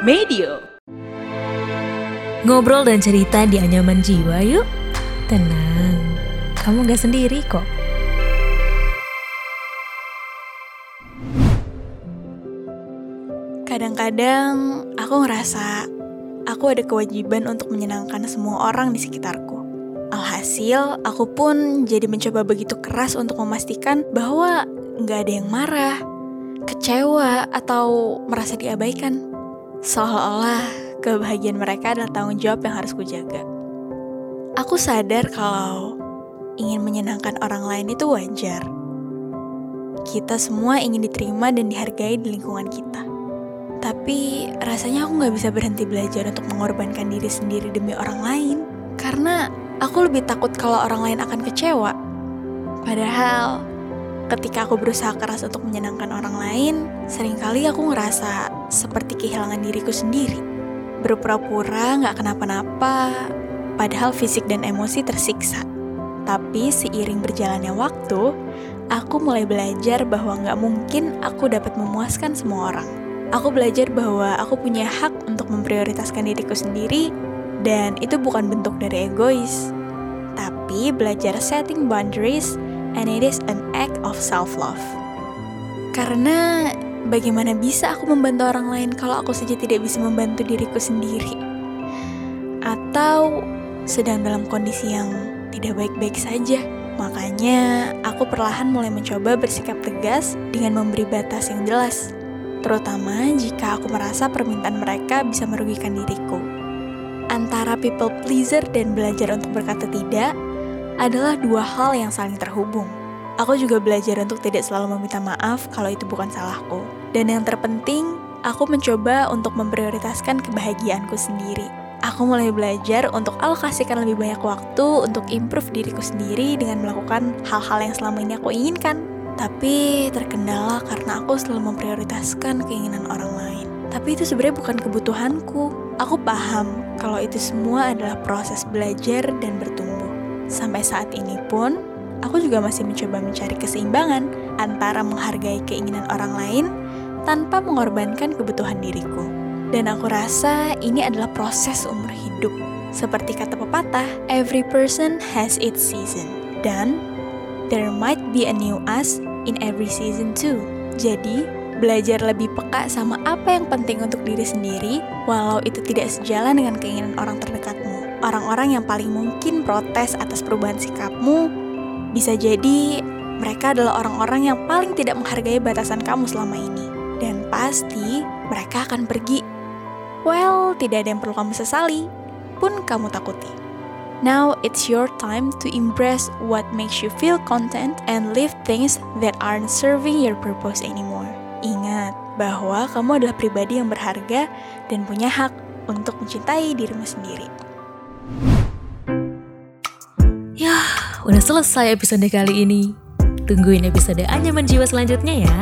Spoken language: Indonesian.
Medio. Ngobrol dan cerita di anyaman jiwa yuk. Tenang, kamu gak sendiri kok. Kadang-kadang aku ngerasa aku ada kewajiban untuk menyenangkan semua orang di sekitarku. Alhasil, aku pun jadi mencoba begitu keras untuk memastikan bahwa nggak ada yang marah, kecewa, atau merasa diabaikan. Seolah-olah kebahagiaan mereka adalah tanggung jawab yang harus kujaga. Aku sadar kalau ingin menyenangkan orang lain itu wajar. Kita semua ingin diterima dan dihargai di lingkungan kita. Tapi rasanya aku nggak bisa berhenti belajar untuk mengorbankan diri sendiri demi orang lain. Karena aku lebih takut kalau orang lain akan kecewa. Padahal ketika aku berusaha keras untuk menyenangkan orang lain, sering kali aku ngerasa seperti kehilangan diriku sendiri. Berpura-pura nggak kenapa-napa, padahal fisik dan emosi tersiksa. Tapi seiring berjalannya waktu, aku mulai belajar bahwa nggak mungkin aku dapat memuaskan semua orang. Aku belajar bahwa aku punya hak untuk memprioritaskan diriku sendiri, dan itu bukan bentuk dari egois. Tapi belajar setting boundaries, and it is an act of self-love. Karena bagaimana bisa aku membantu orang lain kalau aku saja tidak bisa membantu diriku sendiri? Atau sedang dalam kondisi yang tidak baik-baik saja. Makanya, aku perlahan mulai mencoba bersikap tegas dengan memberi batas yang jelas terutama jika aku merasa permintaan mereka bisa merugikan diriku. Antara people pleaser dan belajar untuk berkata tidak adalah dua hal yang saling terhubung. Aku juga belajar untuk tidak selalu meminta maaf kalau itu bukan salahku. Dan yang terpenting, aku mencoba untuk memprioritaskan kebahagiaanku sendiri. Aku mulai belajar untuk alokasikan lebih banyak waktu untuk improve diriku sendiri dengan melakukan hal-hal yang selama ini aku inginkan. Tapi terkendala karena aku selalu memprioritaskan keinginan orang lain. Tapi itu sebenarnya bukan kebutuhanku. Aku paham kalau itu semua adalah proses belajar dan bertumbuh. Sampai saat ini pun, aku juga masih mencoba mencari keseimbangan antara menghargai keinginan orang lain tanpa mengorbankan kebutuhan diriku. Dan aku rasa ini adalah proses umur hidup. Seperti kata pepatah, every person has its season. Dan there might be a new us in every season too. Jadi, belajar lebih peka sama apa yang penting untuk diri sendiri, walau itu tidak sejalan dengan keinginan orang terdekatmu. Orang-orang yang paling mungkin protes atas perubahan sikapmu, bisa jadi mereka adalah orang-orang yang paling tidak menghargai batasan kamu selama ini. Dan pasti mereka akan pergi. Well, tidak ada yang perlu kamu sesali, pun kamu takuti. Now it's your time to embrace what makes you feel content and leave things that aren't serving your purpose anymore. Ingat bahwa kamu adalah pribadi yang berharga dan punya hak untuk mencintai dirimu sendiri. Udah selesai episode kali ini. Tungguin episode Anyaman Jiwa selanjutnya ya.